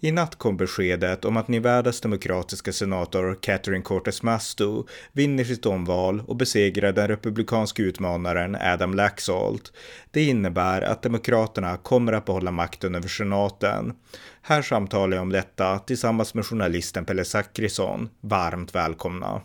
I natt kom beskedet om att Nevadas demokratiska senator Catherine Cortez Masto vinner sitt omval och besegrar den republikanska utmanaren Adam Laxalt. Det innebär att Demokraterna kommer att behålla makten över senaten. Här samtalar jag om detta tillsammans med journalisten Pelle Zackrisson. Varmt välkomna!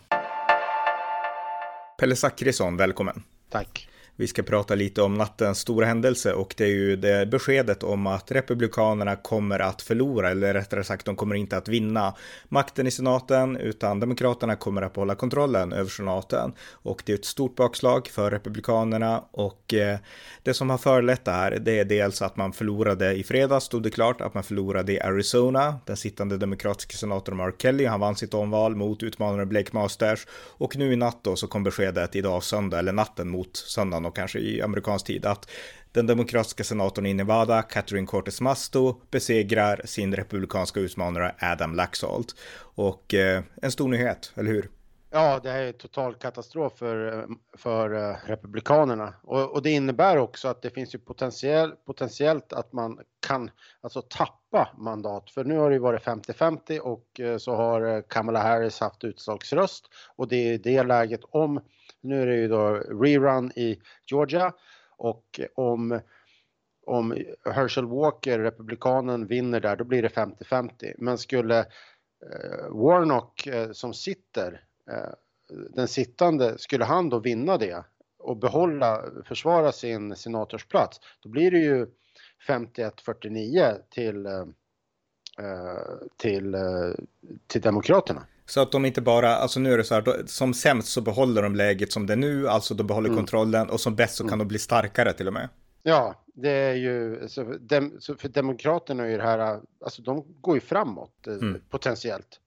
Pelle Zackrisson, välkommen! Tack! Vi ska prata lite om nattens stora händelse och det är ju det beskedet om att Republikanerna kommer att förlora, eller rättare sagt de kommer inte att vinna makten i senaten, utan Demokraterna kommer att behålla kontrollen över senaten. Och det är ett stort bakslag för Republikanerna och eh, det som har förlett det här, det är dels att man förlorade i fredags, stod det klart att man förlorade i Arizona, den sittande demokratiska senatorn Mark Kelly, han vann sitt omval mot utmanaren Blake Masters och nu i natt då så kom beskedet idag söndag, eller natten mot söndagen och kanske i amerikansk tid, att den demokratiska senatorn i Nevada, Catherine Cortez Masto, besegrar sin republikanska utmanare Adam Laxalt. Och eh, en stor nyhet, eller hur? Ja, det här är total katastrof för, för eh, Republikanerna. Och, och, det innebär också att det finns ju potentiell, potentiellt att man kan alltså tappa mandat. För nu har det ju varit 50-50 och eh, så har eh, Kamala Harris haft utslagsröst. Och det är i det läget om nu är det ju då rerun i Georgia och om, om Herschel Walker, republikanen, vinner där då blir det 50-50. Men skulle eh, Warnock eh, som sitter, eh, den sittande, skulle han då vinna det och behålla, försvara sin senatorsplats, då blir det ju 51-49 till, eh, eh, till, eh, till Demokraterna. Så att de inte bara, alltså nu är det så här, som sämst så behåller de läget som det är nu, alltså de behåller mm. kontrollen och som bäst så kan mm. de bli starkare till och med. Ja, det är ju, så, dem, för Demokraterna är ju det här, alltså de går ju framåt eh, mm. potentiellt.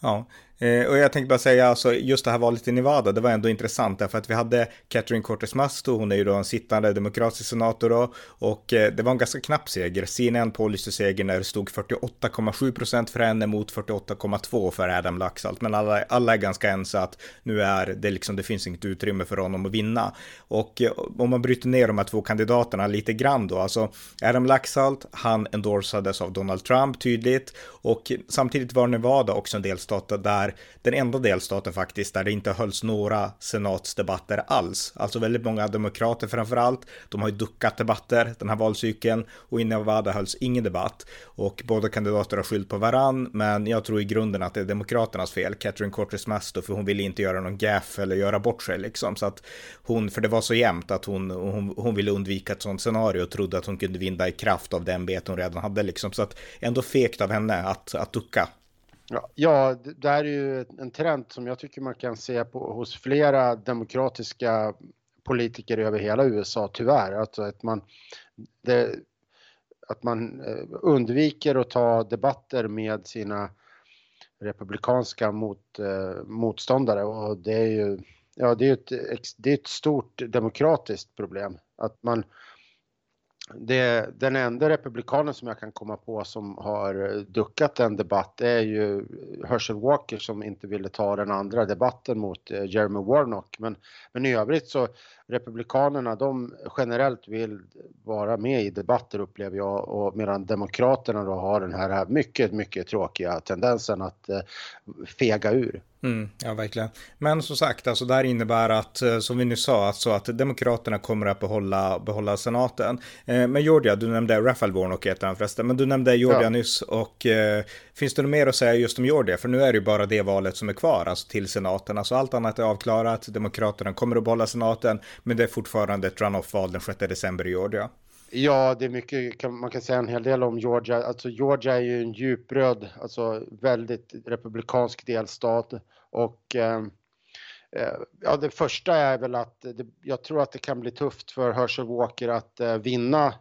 Ja, Eh, och jag tänkte bara säga, alltså, just det här valet i Nevada, det var ändå intressant därför att vi hade Catherine Cortez Masto, hon är ju då en sittande demokratisk senator då, och eh, det var en ganska knapp seger. CNN policy seger när det stod 48,7 procent för henne mot 48,2 för Adam Laxalt, men alla, alla är ganska ense att nu är det liksom, det finns inget utrymme för honom att vinna. Och eh, om man bryter ner de här två kandidaterna lite grann då, alltså Adam Laxalt, han endorsades av Donald Trump tydligt, och samtidigt var Nevada också en delstat där den enda delstaten faktiskt där det inte hölls några senatsdebatter alls. Alltså väldigt många demokrater framför allt. De har ju duckat debatter den här valcykeln och i Nevada hölls ingen debatt och båda kandidater har skyllt på varann. Men jag tror i grunden att det är demokraternas fel. Catherine Cortez Masto, för hon ville inte göra någon gaff eller göra bort sig liksom. Så att hon, för det var så jämnt att hon, hon, hon ville undvika ett sånt scenario och trodde att hon kunde vinna i kraft av den bet hon redan hade liksom. Så att ändå fegt av henne att, att ducka. Ja, det här är ju en trend som jag tycker man kan se på, hos flera demokratiska politiker över hela USA tyvärr. Alltså att man, det, att man eh, undviker att ta debatter med sina republikanska mot, eh, motståndare och det är ju ja, det är ett, det är ett stort demokratiskt problem att man det, den enda republikanen som jag kan komma på som har duckat en debatt är ju Herschel Walker som inte ville ta den andra debatten mot eh, Jeremy Warnock. Men, men i övrigt så republikanerna de generellt vill vara med i debatter upplever jag och medan demokraterna då har den här mycket, mycket tråkiga tendensen att eh, fega ur. Mm, ja, verkligen. Men som sagt, alltså det här innebär att, eh, som vi nu sa, alltså att Demokraterna kommer att behålla, behålla senaten. Eh, men Georgia, du nämnde Raphael Warnock heter han förresten, men du nämnde Georgia ja. nyss och eh, finns det något mer att säga just om Georgia? För nu är det ju bara det valet som är kvar, alltså till senaten. Alltså allt annat är avklarat, Demokraterna kommer att behålla senaten, men det är fortfarande ett runoff-val den 6 december i Georgia. Ja, det är mycket, man kan säga en hel del om Georgia. Alltså Georgia är ju en djupröd, alltså väldigt republikansk delstat och ehm, eh, ja, det första är väl att det, jag tror att det kan bli tufft för Herschel Walker att eh, vinna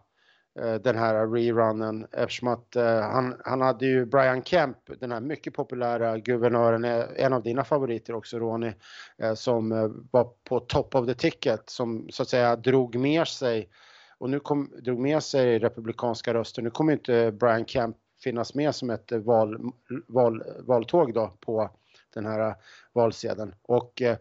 Eh, den här rerunnen eftersom att eh, han, han hade ju Brian Kemp, den här mycket populära guvernören, eh, en av dina favoriter också Ronny, eh, som var på top of the ticket som så att säga drog med sig och nu kom, drog med sig republikanska röster. Nu kommer inte Brian Kemp finnas med som ett val, val, valtåg då på den här valsedeln. Och eh,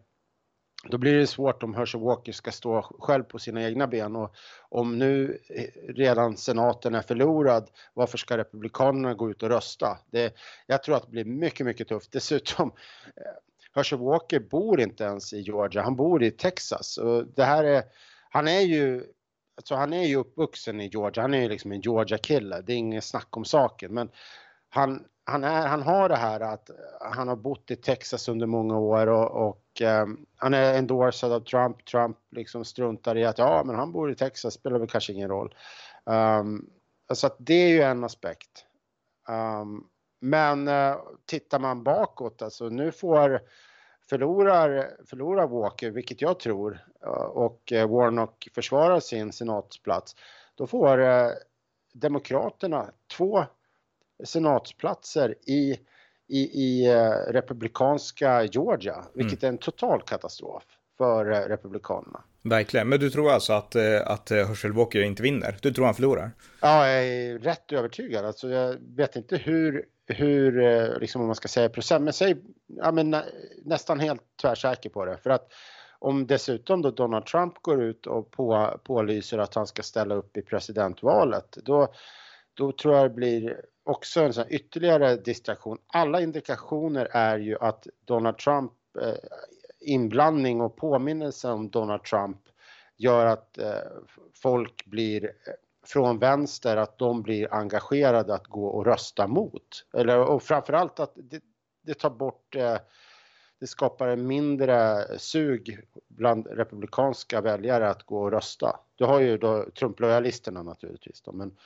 då blir det svårt om Herschel Walker ska stå själv på sina egna ben och om nu eh, redan senaten är förlorad, varför ska republikanerna gå ut och rösta? Det, jag tror att det blir mycket, mycket tufft. Dessutom, eh, Herschel Walker bor inte ens i Georgia, han bor i Texas och det här är, han är ju Alltså han är ju uppvuxen i Georgia, han är ju liksom en Georgia-kille, det är inget snack om saken. Men han, han, är, han har det här att han har bott i Texas under många år och, och um, han är endorsad av Trump. Trump liksom struntar i att ja, men han bor i Texas, spelar väl kanske ingen roll. Um, så att det är ju en aspekt. Um, men uh, tittar man bakåt, alltså nu får förlorar, förlorar Walker, vilket jag tror, eh, och Warnock försvarar sin senatsplats, då får uh, Demokraterna två senatsplatser i, i, i eh, republikanska Georgia, vilket mm. är en total katastrof för eh, republikanerna. Verkligen, men du tror alltså att, eh, att Herschel Walker inte vinner? Du tror han förlorar? Ja, jag är rätt övertygad. Alltså, jag vet inte hur, hur liksom om man ska säga procent, men säg ja, men, nästan helt tvärsäker på det. För att om dessutom då Donald Trump går ut och på, pålyser att han ska ställa upp i presidentvalet, då, då tror jag det blir också en sån ytterligare distraktion. Alla indikationer är ju att Donald Trump eh, inblandning och påminnelse om Donald Trump gör att eh, folk blir eh, från vänster att de blir engagerade att gå och rösta mot. Eller, och framförallt att det, det tar bort, eh, det skapar en mindre sug bland republikanska väljare att gå och rösta. Du har ju då Trump-lojalisterna naturligtvis då, men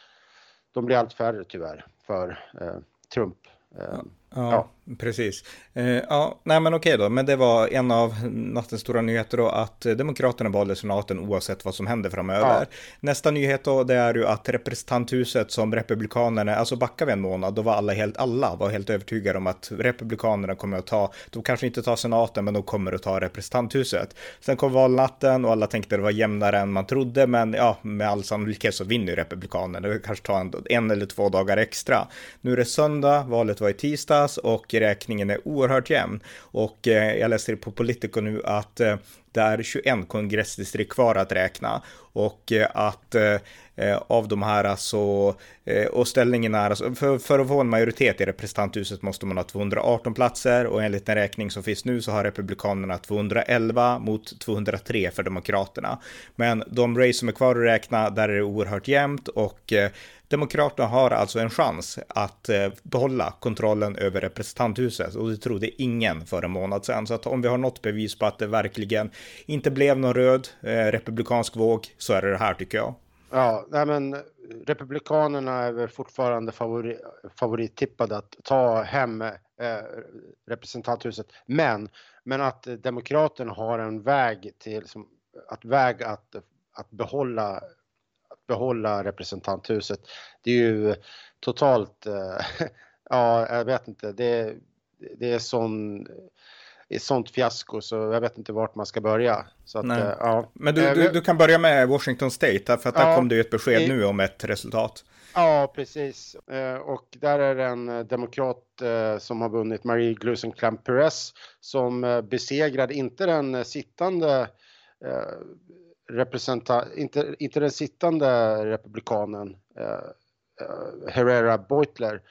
de blir allt färre tyvärr för eh, Trump. Eh, Ja, ja. precis. Eh, ja, nej men okej då, men det var en av nattens stora nyheter då att Demokraterna valde senaten oavsett vad som händer framöver. Ja. Nästa nyhet då, det är ju att representanthuset som Republikanerna, alltså backar vi en månad, då var alla helt, alla var helt övertygade om att Republikanerna kommer att ta, de kanske inte tar senaten, men de kommer att ta representanthuset. Sen kom valnatten och alla tänkte det var jämnare än man trodde, men ja, med all sannolikhet så vinner ju Republikanerna. Det kanske tar en, en eller två dagar extra. Nu är det söndag, valet var i tisdag, spelas och räkningen är oerhört jämn. Och eh, jag läste på Politico nu att eh, det är 21 kongressdistrikt kvar att räkna och eh, att eh, eh, av de här alltså, eh, och ställningen är alltså, för, för att få en majoritet i representanthuset måste man ha 218 platser och enligt den räkning som finns nu så har republikanerna 211 mot 203 för demokraterna. Men de race som är kvar att räkna, där är det oerhört jämnt och eh, Demokraterna har alltså en chans att eh, behålla kontrollen över representanthuset och det trodde ingen för en månad sedan. Så att om vi har något bevis på att det verkligen inte blev någon röd eh, republikansk våg så är det det här tycker jag. Ja, nej men eh, Republikanerna är väl fortfarande favori, favorittippade att ta hem eh, representanthuset. Men, men att Demokraterna har en väg till, som, att väg att, att behålla behålla representanthuset. Det är ju totalt, eh, ja, jag vet inte, det, det är sån ett sånt fiasko så jag vet inte vart man ska börja. Så att, äh, ja. Men du, du, du, kan börja med Washington State, för att där kom det ju ett besked i, nu om ett resultat. Ja, precis. Eh, och där är det en demokrat som har vunnit, Marie Glusenkamp Perez, som besegrade, inte den sittande representant, inte, inte den sittande republikanen eh, Herrera Beutler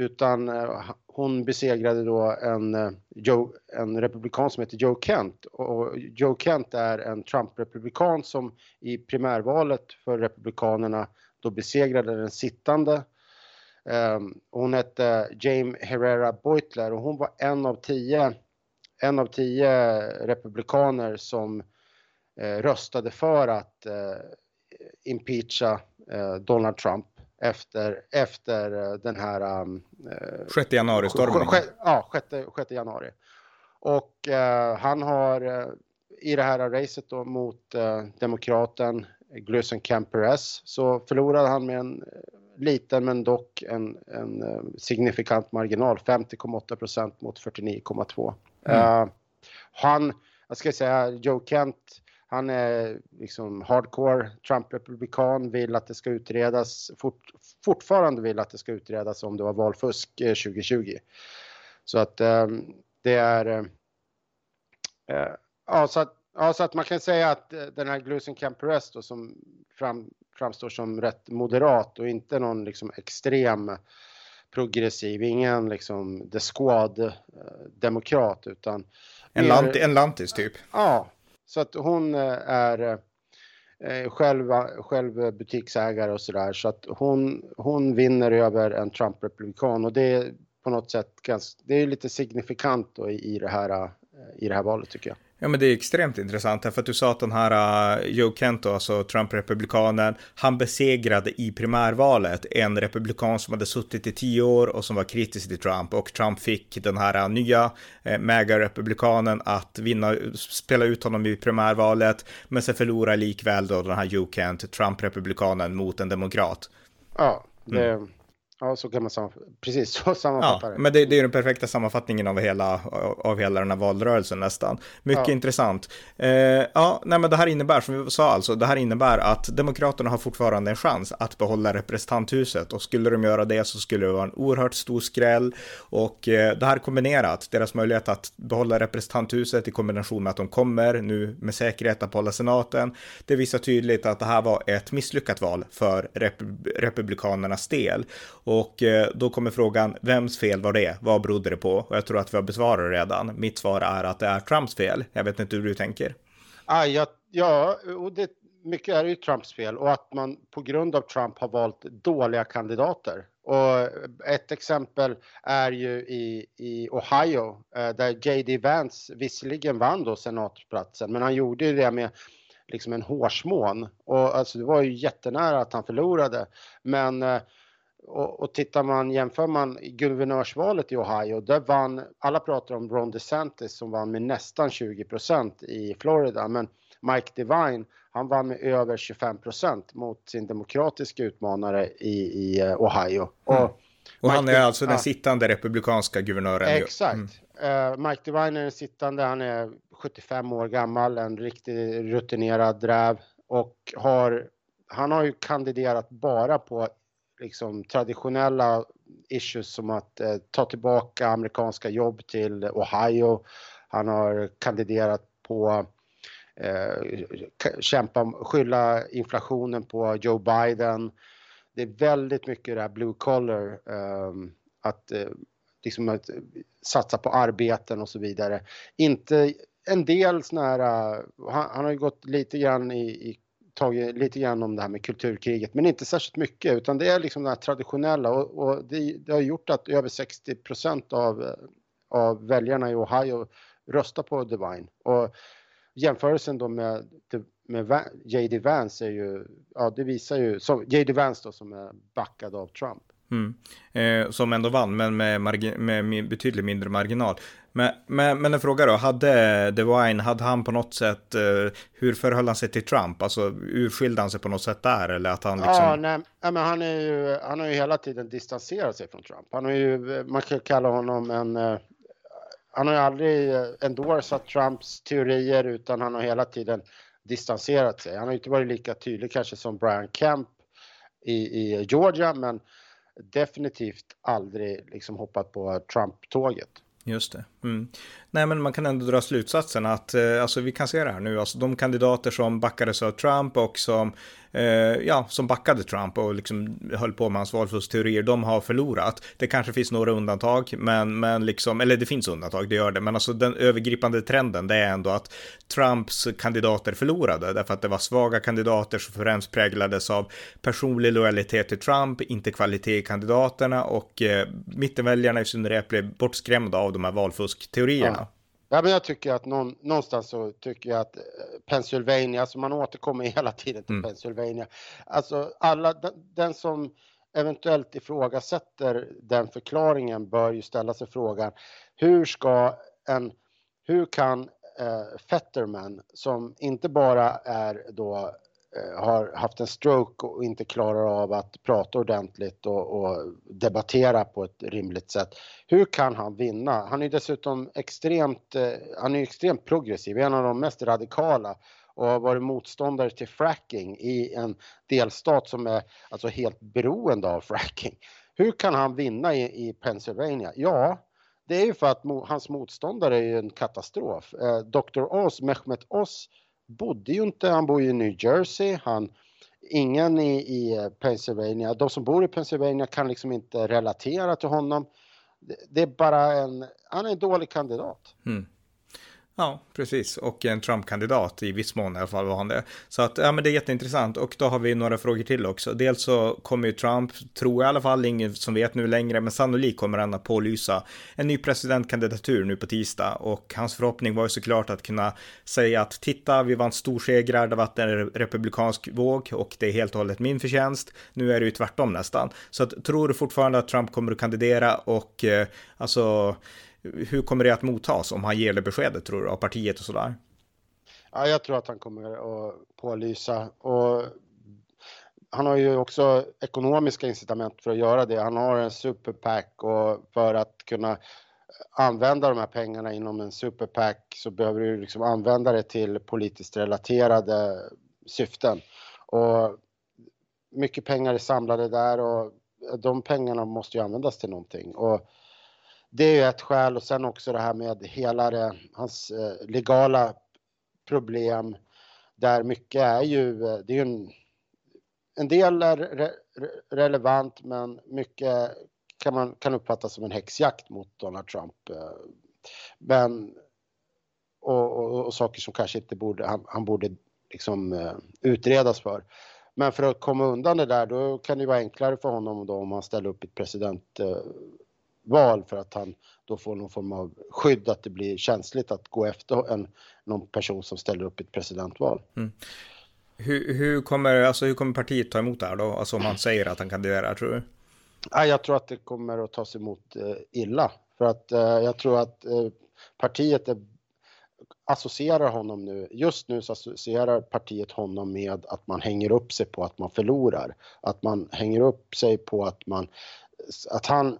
utan eh, hon besegrade då en, eh, Joe, en republikan som heter Joe Kent. Och Joe Kent är en Trump-republikan som i primärvalet för republikanerna då besegrade den sittande. Ehm, hon hette eh, James Herrera Beutler. Och hon var en av tio, en av tio republikaner som röstade för att impeacha Donald Trump efter, efter den här... Um, 6 januari-stormningen. Ja, 6, 6 januari. Och uh, han har uh, i det här racet då mot uh, demokraten Glusen Perez så förlorade han med en liten men dock en, en signifikant marginal, 50,8 procent mot 49,2. Mm. han, jag ska säga, Joe Kent han är liksom hardcore Trump-republikan, vill att det ska utredas, fort, fortfarande vill att det ska utredas om det var valfusk 2020. Så att um, det är... Uh, ja, så att, ja, så att man kan säga att den här Glusen Camperest då, som fram, framstår som rätt moderat och inte någon liksom extrem progressiv, ingen liksom the squad-demokrat utan... En, lant, en lantis typ? Ja, så att hon eh, är eh, själv, själv butiksägare och sådär så att hon, hon vinner över en Trump-republikan och det är på något sätt ganska, det är lite signifikant då i, i, det här, eh, i det här valet tycker jag. Ja, men det är extremt intressant för att du sa att den här uh, Joe Kent, alltså Trump-republikanen, han besegrade i primärvalet en republikan som hade suttit i tio år och som var kritisk till Trump och Trump fick den här uh, nya uh, MAGA-republikanen att vinna, spela ut honom i primärvalet, men sen förlora likväl då den här Joe Kent, Trump-republikanen mot en demokrat. Ja, det... Mm. Ja, så kan man sammanfatta. Precis så sammanfatta ja, det. Men det, det, är den perfekta sammanfattningen av hela, av hela den här valrörelsen nästan. Mycket ja. intressant. Eh, ja, nej, men det här innebär, som vi sa alltså, det här innebär att Demokraterna har fortfarande en chans att behålla representanthuset och skulle de göra det så skulle det vara en oerhört stor skräll och eh, det här kombinerat, deras möjlighet att behålla representanthuset i kombination med att de kommer nu med säkerhet att behålla senaten. Det visar tydligt att det här var ett misslyckat val för rep republikanernas del och eh, då kommer frågan, vems fel var det? Vad berodde det på? Och jag tror att vi har besvarat det redan. Mitt svar är att det är Trumps fel. Jag vet inte hur du tänker. Ah, ja, ja och det, mycket är ju Trumps fel och att man på grund av Trump har valt dåliga kandidater. Och ett exempel är ju i, i Ohio eh, där J.D. Vance visserligen vann då senatsplatsen. men han gjorde ju det med liksom en hårsmån och alltså det var ju jättenära att han förlorade. Men eh, och, och tittar man, jämför man guvernörsvalet i Ohio, där vann, alla pratar om Ron DeSantis som vann med nästan 20% i Florida, men Mike Devine, han vann med över 25% mot sin demokratiska utmanare i, i eh, Ohio. Mm. Och, och han är Mike, alltså den sittande republikanska guvernören. Exakt. Mm. Uh, Mike Devine är den sittande, han är 75 år gammal, en riktigt rutinerad dräv och har, han har ju kandiderat bara på liksom traditionella issues som att eh, ta tillbaka amerikanska jobb till Ohio. Han har kandiderat på eh, kämpa, skylla inflationen på Joe Biden. Det är väldigt mycket det här blue collar, eh, att, eh, liksom att satsa på arbeten och så vidare. Inte en del såna här, eh, han, han har ju gått lite grann i, i tagit lite grann om det här med kulturkriget, men inte särskilt mycket, utan det är liksom det här traditionella och, och det, det, har gjort att över 60 av, av väljarna i Ohio röstar på Divine. Och jämförelsen då med, med J.D. Vance är ju, ja det visar ju, J.D. Vance då som är backad av Trump. Mm. Eh, som ändå vann, men med, med betydligt mindre marginal. Men, men, men en fråga då, hade DeWine, hade han på något sätt, eh, hur förhöll han sig till Trump? Alltså urskilde han sig på något sätt där eller att han liksom... Ja, nej, men han, är ju, han har ju hela tiden distanserat sig från Trump. Han har ju, man kan kalla honom en, eh, han har ju aldrig eh, endorsat Trumps teorier utan han har hela tiden distanserat sig. Han har inte varit lika tydlig kanske som Brian Kemp i, i Georgia, men definitivt aldrig liksom hoppat på Trump-tåget. Just det. Mm. Nej, men man kan ändå dra slutsatsen att eh, alltså, vi kan se det här nu. Alltså, de kandidater som backades av Trump och som, eh, ja, som backade Trump och liksom höll på med hans valfuskteorier, de har förlorat. Det kanske finns några undantag, men, men liksom, eller det finns undantag, det gör det. Men alltså den övergripande trenden, det är ändå att Trumps kandidater förlorade, därför att det var svaga kandidater som främst präglades av personlig lojalitet till Trump, inte kvalitet i kandidaterna och eh, mittenväljarna i synnerhet blev bortskrämda av de här valfuskteorierna. Ja. Ja, men jag tycker att någon, någonstans så tycker jag att eh, Pennsylvania, alltså man återkommer hela tiden till mm. Pennsylvania. Alltså alla, den som eventuellt ifrågasätter den förklaringen bör ju ställa sig frågan hur ska en, hur kan eh, Fetterman som inte bara är då Eh, har haft en stroke och inte klarar av att prata ordentligt och, och, debattera på ett rimligt sätt. Hur kan han vinna? Han är dessutom extremt, eh, han är extremt progressiv, en av de mest radikala och har varit motståndare till fracking i en delstat som är alltså helt beroende av fracking. Hur kan han vinna i, i Pennsylvania? Ja, det är ju för att mo, hans motståndare är en katastrof. Eh, Dr. Oz, Mehmet Oz, bodde ju inte, han bor ju i New Jersey, han, ingen i, i Pennsylvania, de som bor i Pennsylvania kan liksom inte relatera till honom. Det, det är bara en, han är en dålig kandidat. Mm. Ja, precis. Och en Trump-kandidat i viss mån i alla fall var han det. Så att, ja men det är jätteintressant. Och då har vi några frågor till också. Dels så kommer ju Trump, tror jag i alla fall, ingen som vet nu längre, men sannolikt kommer han att pålysa en ny presidentkandidatur nu på tisdag. Och hans förhoppning var ju såklart att kunna säga att titta, vi vann storsegrar, det var en republikansk våg och det är helt och hållet min förtjänst. Nu är det ju tvärtom nästan. Så att, tror du fortfarande att Trump kommer att kandidera och eh, alltså hur kommer det att mottas om han ger det beskedet tror du av partiet och sådär? Ja, jag tror att han kommer att pålysa och han har ju också ekonomiska incitament för att göra det. Han har en superpack och för att kunna använda de här pengarna inom en superpack så behöver du liksom använda det till politiskt relaterade syften. Och mycket pengar är samlade där och de pengarna måste ju användas till någonting. Och det är ju ett skäl och sen också det här med hela det, hans eh, legala problem där mycket är ju, eh, det är ju en, en del är re, relevant men mycket kan man kan uppfattas som en häxjakt mot Donald Trump. Eh. Men och, och, och saker som kanske inte borde, han, han borde liksom eh, utredas för. Men för att komma undan det där, då kan det vara enklare för honom då om han ställer upp ett president eh, val för att han då får någon form av skydd att det blir känsligt att gå efter en, någon person som ställer upp i ett presidentval. Mm. Hur, hur, kommer, alltså, hur kommer partiet ta emot det här då? Alltså om han säger att han kandiderar, tror du? Ja, jag tror att det kommer att tas emot eh, illa. För att eh, jag tror att eh, partiet är, associerar honom nu, just nu så associerar partiet honom med att man hänger upp sig på att man förlorar. Att man hänger upp sig på att man, att han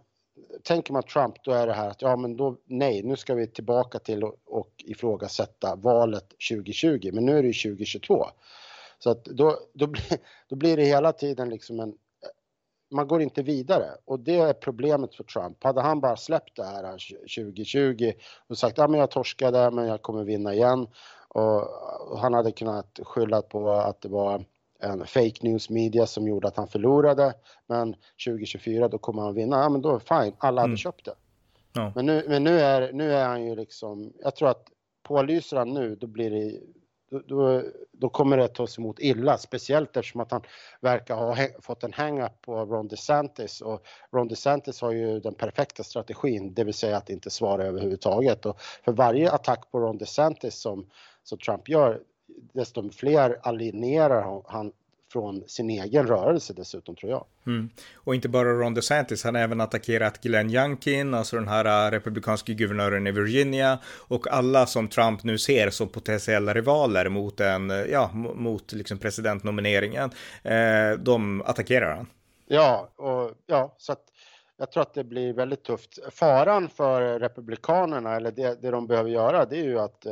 tänker man Trump då är det här att ja men då nej, nu ska vi tillbaka till och, och ifrågasätta valet 2020, men nu är det 2022. Så att då, då, blir, då blir det hela tiden liksom en man går inte vidare och det är problemet för Trump. Hade han bara släppt det här 2020 och sagt ja men jag torskade men jag kommer vinna igen och han hade kunnat skylla på att det var en fake news media som gjorde att han förlorade. Men 2024 då kommer han vinna. Ja men då fine, alla hade mm. köpt det. Ja. Men, nu, men nu, är, nu är han ju liksom, jag tror att pålyser han nu då blir det då, då, då, kommer det tas emot illa, speciellt eftersom att han verkar ha fått en hang-up på Ron DeSantis och Ron DeSantis har ju den perfekta strategin, det vill säga att inte svara överhuvudtaget och för varje attack på Ron DeSantis som, som Trump gör, desto fler alienerar han från sin egen rörelse dessutom tror jag. Mm. Och inte bara Ron DeSantis, han har även attackerat Glenn Youngkin, alltså den här äh, republikanska guvernören i Virginia och alla som Trump nu ser som potentiella rivaler mot en, ja, mot liksom presidentnomineringen, eh, de attackerar han. Ja, och ja, så att jag tror att det blir väldigt tufft. Faran för republikanerna, eller det, det de behöver göra, det är ju att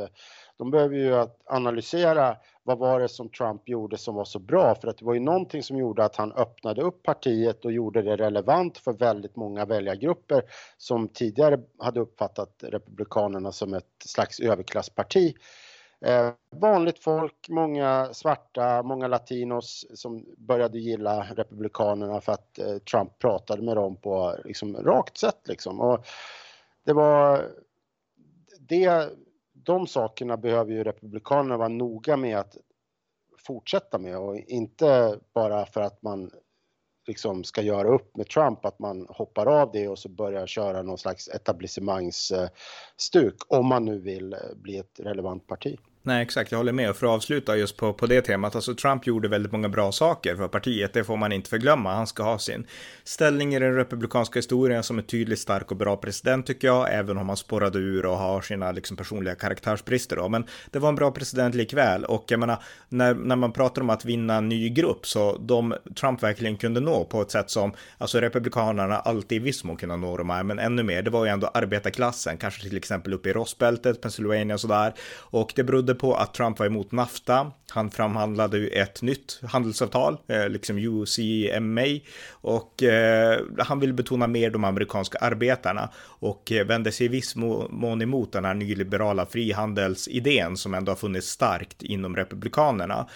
de behöver ju att analysera vad var det som Trump gjorde som var så bra? För att det var ju någonting som gjorde att han öppnade upp partiet och gjorde det relevant för väldigt många väljargrupper som tidigare hade uppfattat Republikanerna som ett slags överklassparti. Eh, vanligt folk, många svarta, många latinos som började gilla Republikanerna för att eh, Trump pratade med dem på liksom, rakt sätt liksom. Och det var det de sakerna behöver ju Republikanerna vara noga med att fortsätta med och inte bara för att man liksom ska göra upp med Trump, att man hoppar av det och så börjar köra någon slags etablissemangsstuk eh, om man nu vill eh, bli ett relevant parti. Nej, exakt, jag håller med. Och för att avsluta just på, på det temat, alltså Trump gjorde väldigt många bra saker för partiet, det får man inte förglömma. Han ska ha sin ställning i den republikanska historien som en tydligt stark och bra president tycker jag, även om han spårade ur och har sina liksom, personliga karaktärsbrister då. Men det var en bra president likväl och jag menar, när, när man pratar om att vinna en ny grupp så de Trump verkligen kunde nå på ett sätt som, alltså republikanerna alltid i viss mån kunnat nå de här, men ännu mer, det var ju ändå arbetarklassen, kanske till exempel uppe i Rostbältet, Pennsylvania och sådär. Och det berodde på att Trump var emot NAFTA. Han framhandlade ju ett nytt handelsavtal, eh, liksom UCMA, och eh, han ville betona mer de amerikanska arbetarna och eh, vände sig i viss mån emot den här nyliberala frihandelsidén som ändå har funnits starkt inom republikanerna.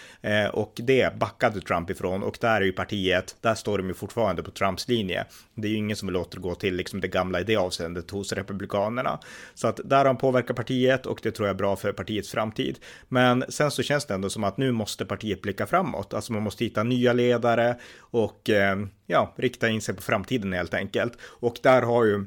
Och det backade Trump ifrån och där är ju partiet, där står de ju fortfarande på Trumps linje. Det är ju ingen som vill återgå till liksom det gamla i det avseendet hos republikanerna. Så att där har han påverkat partiet och det tror jag är bra för partiets framtid. Men sen så känns det ändå som att nu måste partiet blicka framåt. Alltså man måste hitta nya ledare och eh, ja, rikta in sig på framtiden helt enkelt. Och där har ju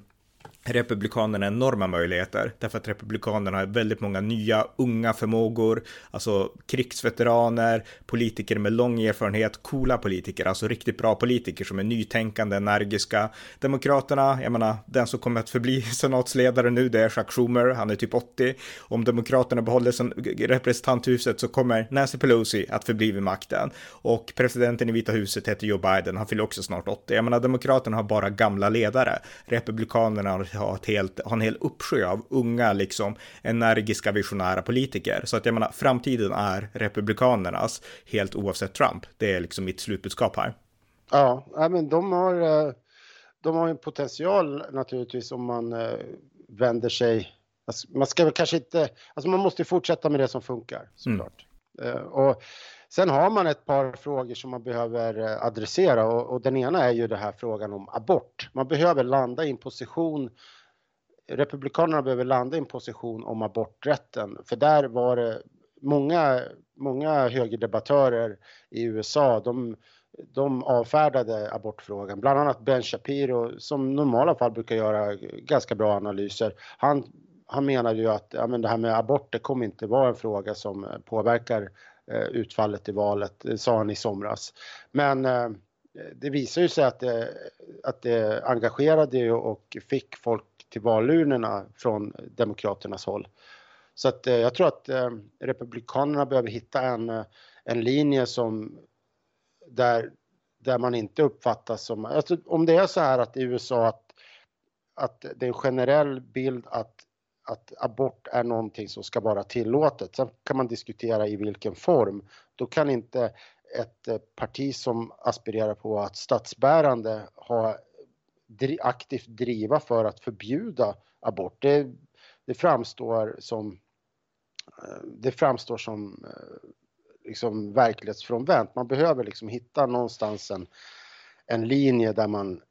Republikanerna enorma möjligheter därför att Republikanerna har väldigt många nya unga förmågor, alltså krigsveteraner, politiker med lång erfarenhet, coola politiker, alltså riktigt bra politiker som är nytänkande, energiska. Demokraterna, jag menar, den som kommer att förbli senatsledare nu, det är Chuck Schumer, han är typ 80. Om Demokraterna behåller sen representanthuset så kommer Nancy Pelosi att förbli vid makten och presidenten i Vita huset heter Joe Biden, han fyller också snart 80. Jag menar, Demokraterna har bara gamla ledare. Republikanerna har ha, ett helt, ha en hel uppsjö av unga, liksom energiska visionära politiker. Så att jag menar, framtiden är republikanernas, helt oavsett Trump. Det är liksom mitt slutbudskap här. Ja, men de har, eh, de har en potential naturligtvis om man eh, vänder sig alltså, man ska väl kanske inte, alltså man måste fortsätta med det som funkar såklart. Mm. Eh, och sen har man ett par frågor som man behöver eh, adressera och, och, den ena är ju den här frågan om abort. Man behöver landa i en position Republikanerna behöver landa i en position om aborträtten, för där var det många, många högerdebattörer i USA, de, de avfärdade abortfrågan, bland annat Ben Shapiro som i normala fall brukar göra ganska bra analyser. Han, han menade ju att ja, men det här med abort, kommer inte vara en fråga som eh, påverkar eh, utfallet i valet, det sa han i somras. Men eh, det visar ju sig att det, att det engagerade och fick folk till valurnorna från Demokraternas håll. Så att eh, jag tror att eh, Republikanerna behöver hitta en, en linje som där, där man inte uppfattas som, alltså om det är så här att i USA att, att det är en generell bild att, att abort är någonting som ska vara tillåtet. Sen kan man diskutera i vilken form. Då kan inte ett eh, parti som aspirerar på att statsbärande ha aktivt driva för att förbjuda abort. Det, det framstår som eh, det framstår som eh, liksom verklighetsfrånvänt. Man behöver liksom hitta någonstans en, en linje där man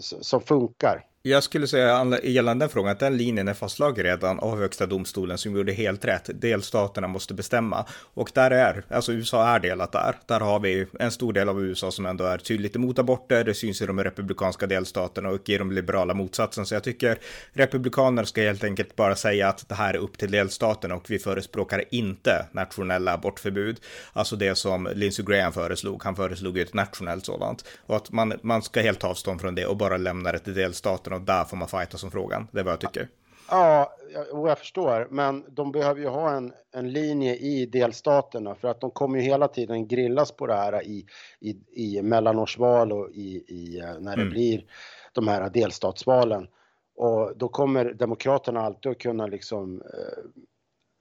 som funkar. Jag skulle säga gällande den frågan att den linjen är fastslagen redan av Högsta domstolen som gjorde helt rätt. Delstaterna måste bestämma och där är, alltså USA är delat där. Där har vi en stor del av USA som ändå är tydligt emot aborter. Det syns i de republikanska delstaterna och i de liberala motsatsen. Så jag tycker republikaner ska helt enkelt bara säga att det här är upp till delstaterna och vi förespråkar inte nationella abortförbud. Alltså det som Lindsey Graham föreslog. Han föreslog ett nationellt sådant och att man, man ska helt ta avstånd från det och bara lämna det till delstaterna delstaterna och där får man fighta som frågan. Det är vad jag tycker. Ja, jag, jag förstår, men de behöver ju ha en, en linje i delstaterna för att de kommer ju hela tiden grillas på det här i, i, i mellanårsval och i, i eh, när det mm. blir de här delstatsvalen. Och då kommer Demokraterna alltid att kunna liksom, eh,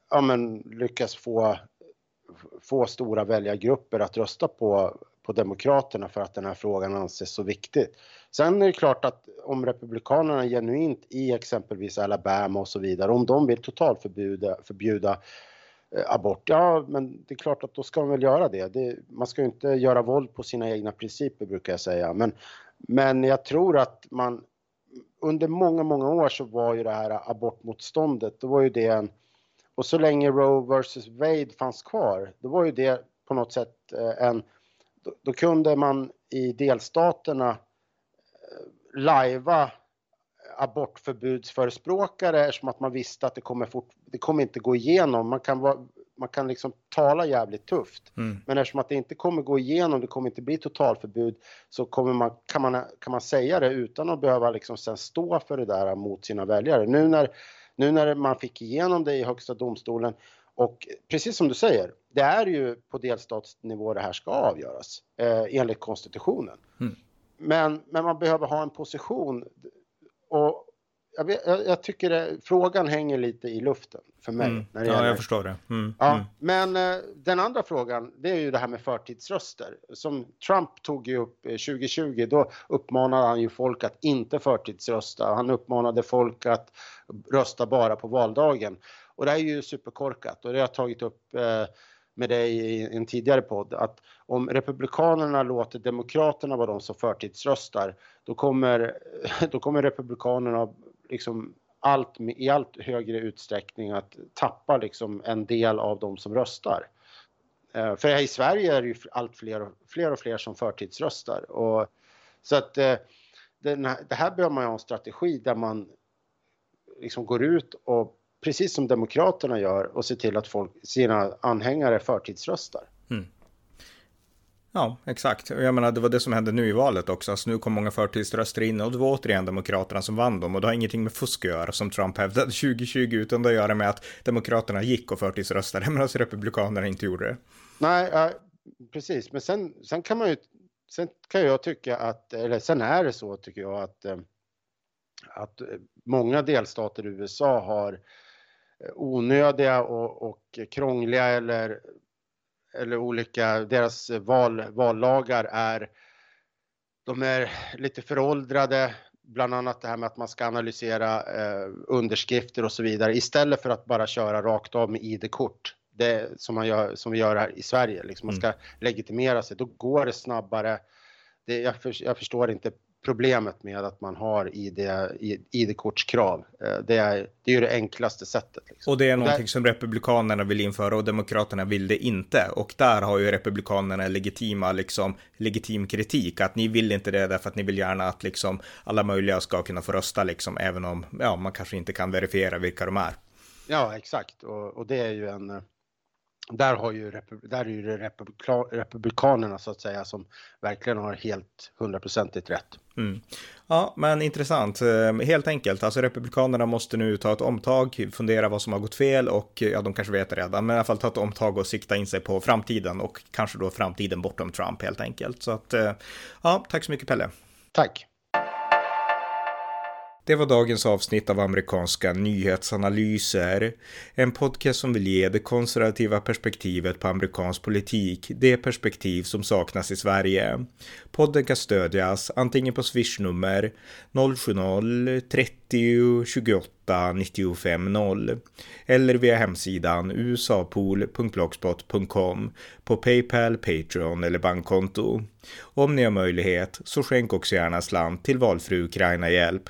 ja men lyckas få, få stora väljargrupper att rösta på, på Demokraterna för att den här frågan anses så viktig. Sen är det klart att om Republikanerna genuint i exempelvis Alabama och så vidare, om de vill totalförbjuda förbjuda eh, abort, ja men det är klart att då ska de väl göra det. det. Man ska ju inte göra våld på sina egna principer brukar jag säga. Men, men jag tror att man under många, många år så var ju det här abortmotståndet, då var ju det en, och så länge Roe vs Wade fanns kvar, då var ju det på något sätt eh, en, då, då kunde man i delstaterna lajva abortförbudsförespråkare eftersom att man visste att det kommer, fort, det kommer inte gå igenom. Man kan, vara, man kan liksom tala jävligt tufft. Mm. Men eftersom att det inte kommer gå igenom, det kommer inte bli totalförbud, så kommer man, kan, man, kan man säga det utan att behöva liksom sen stå för det där mot sina väljare. Nu när, nu när man fick igenom det i Högsta domstolen och precis som du säger, det är ju på delstatsnivå det här ska avgöras eh, enligt konstitutionen. Mm. Men, men man behöver ha en position och jag, jag, jag tycker det, frågan hänger lite i luften för mig. Mm. När det ja, gäller. jag förstår det. Mm. Ja, mm. Men eh, den andra frågan, det är ju det här med förtidsröster. Som Trump tog ju upp 2020, eh, då uppmanade han ju folk att inte förtidsrösta. Han uppmanade folk att rösta bara på valdagen. Och det är ju superkorkat och det har jag tagit upp eh, med dig i en tidigare podd att om Republikanerna låter Demokraterna vara de som förtidsröstar då kommer, då kommer Republikanerna liksom allt, i allt högre utsträckning att tappa liksom en del av de som röstar. Eh, för för i Sverige är det ju allt fler och fler, och fler som förtidsröstar. Och, så att eh, det här behöver man ha en strategi där man liksom går ut och precis som Demokraterna gör och ser till att folk, sina anhängare förtidsröstar. Mm. Ja, exakt. Jag menar, det var det som hände nu i valet också. Alltså, nu kom många förtidsröster in och det var återigen Demokraterna som vann dem och det har ingenting med fusk att göra som Trump hävdade 2020 utan det har att göra med att Demokraterna gick och förtidsröstade medan Republikanerna inte gjorde det. Nej, äh, precis. Men sen, sen kan man ju, sen kan jag tycka att, eller sen är det så tycker jag att, äh, att många delstater i USA har onödiga och, och krångliga eller, eller olika, deras val, vallagar är, de är lite föråldrade, bland annat det här med att man ska analysera eh, underskrifter och så vidare istället för att bara köra rakt av med ID-kort. Det som, man gör, som vi gör här i Sverige, liksom man ska mm. legitimera sig, då går det snabbare. Det, jag, för, jag förstår inte problemet med att man har ID-kortskrav. Eh, det är, det är ju det enklaste sättet. Liksom. Och det är någonting som Republikanerna vill införa och Demokraterna vill det inte. Och där har ju Republikanerna legitima, liksom, legitim kritik. Att ni vill inte det därför att ni vill gärna att liksom, alla möjliga ska kunna få rösta, liksom, även om ja, man kanske inte kan verifiera vilka de är. Ja, exakt. Och, och det är ju en där, har ju, där är ju det republikanerna så att säga som verkligen har helt hundraprocentigt rätt. Mm. Ja, men intressant. Eh, helt enkelt, alltså republikanerna måste nu ta ett omtag, fundera vad som har gått fel och ja, de kanske vet redan, men i alla fall ta ett omtag och sikta in sig på framtiden och kanske då framtiden bortom Trump helt enkelt. Så att, eh, ja, tack så mycket Pelle. Tack. Det var dagens avsnitt av amerikanska nyhetsanalyser. En podcast som vill ge det konservativa perspektivet på amerikansk politik, det perspektiv som saknas i Sverige. Podden kan stödjas antingen på swishnummer 070-30 28 95 0 eller via hemsidan usapool.blogspot.com på Paypal, Patreon eller bankkonto. Om ni har möjlighet så skänk också gärna slant till valfri Ukraina-hjälp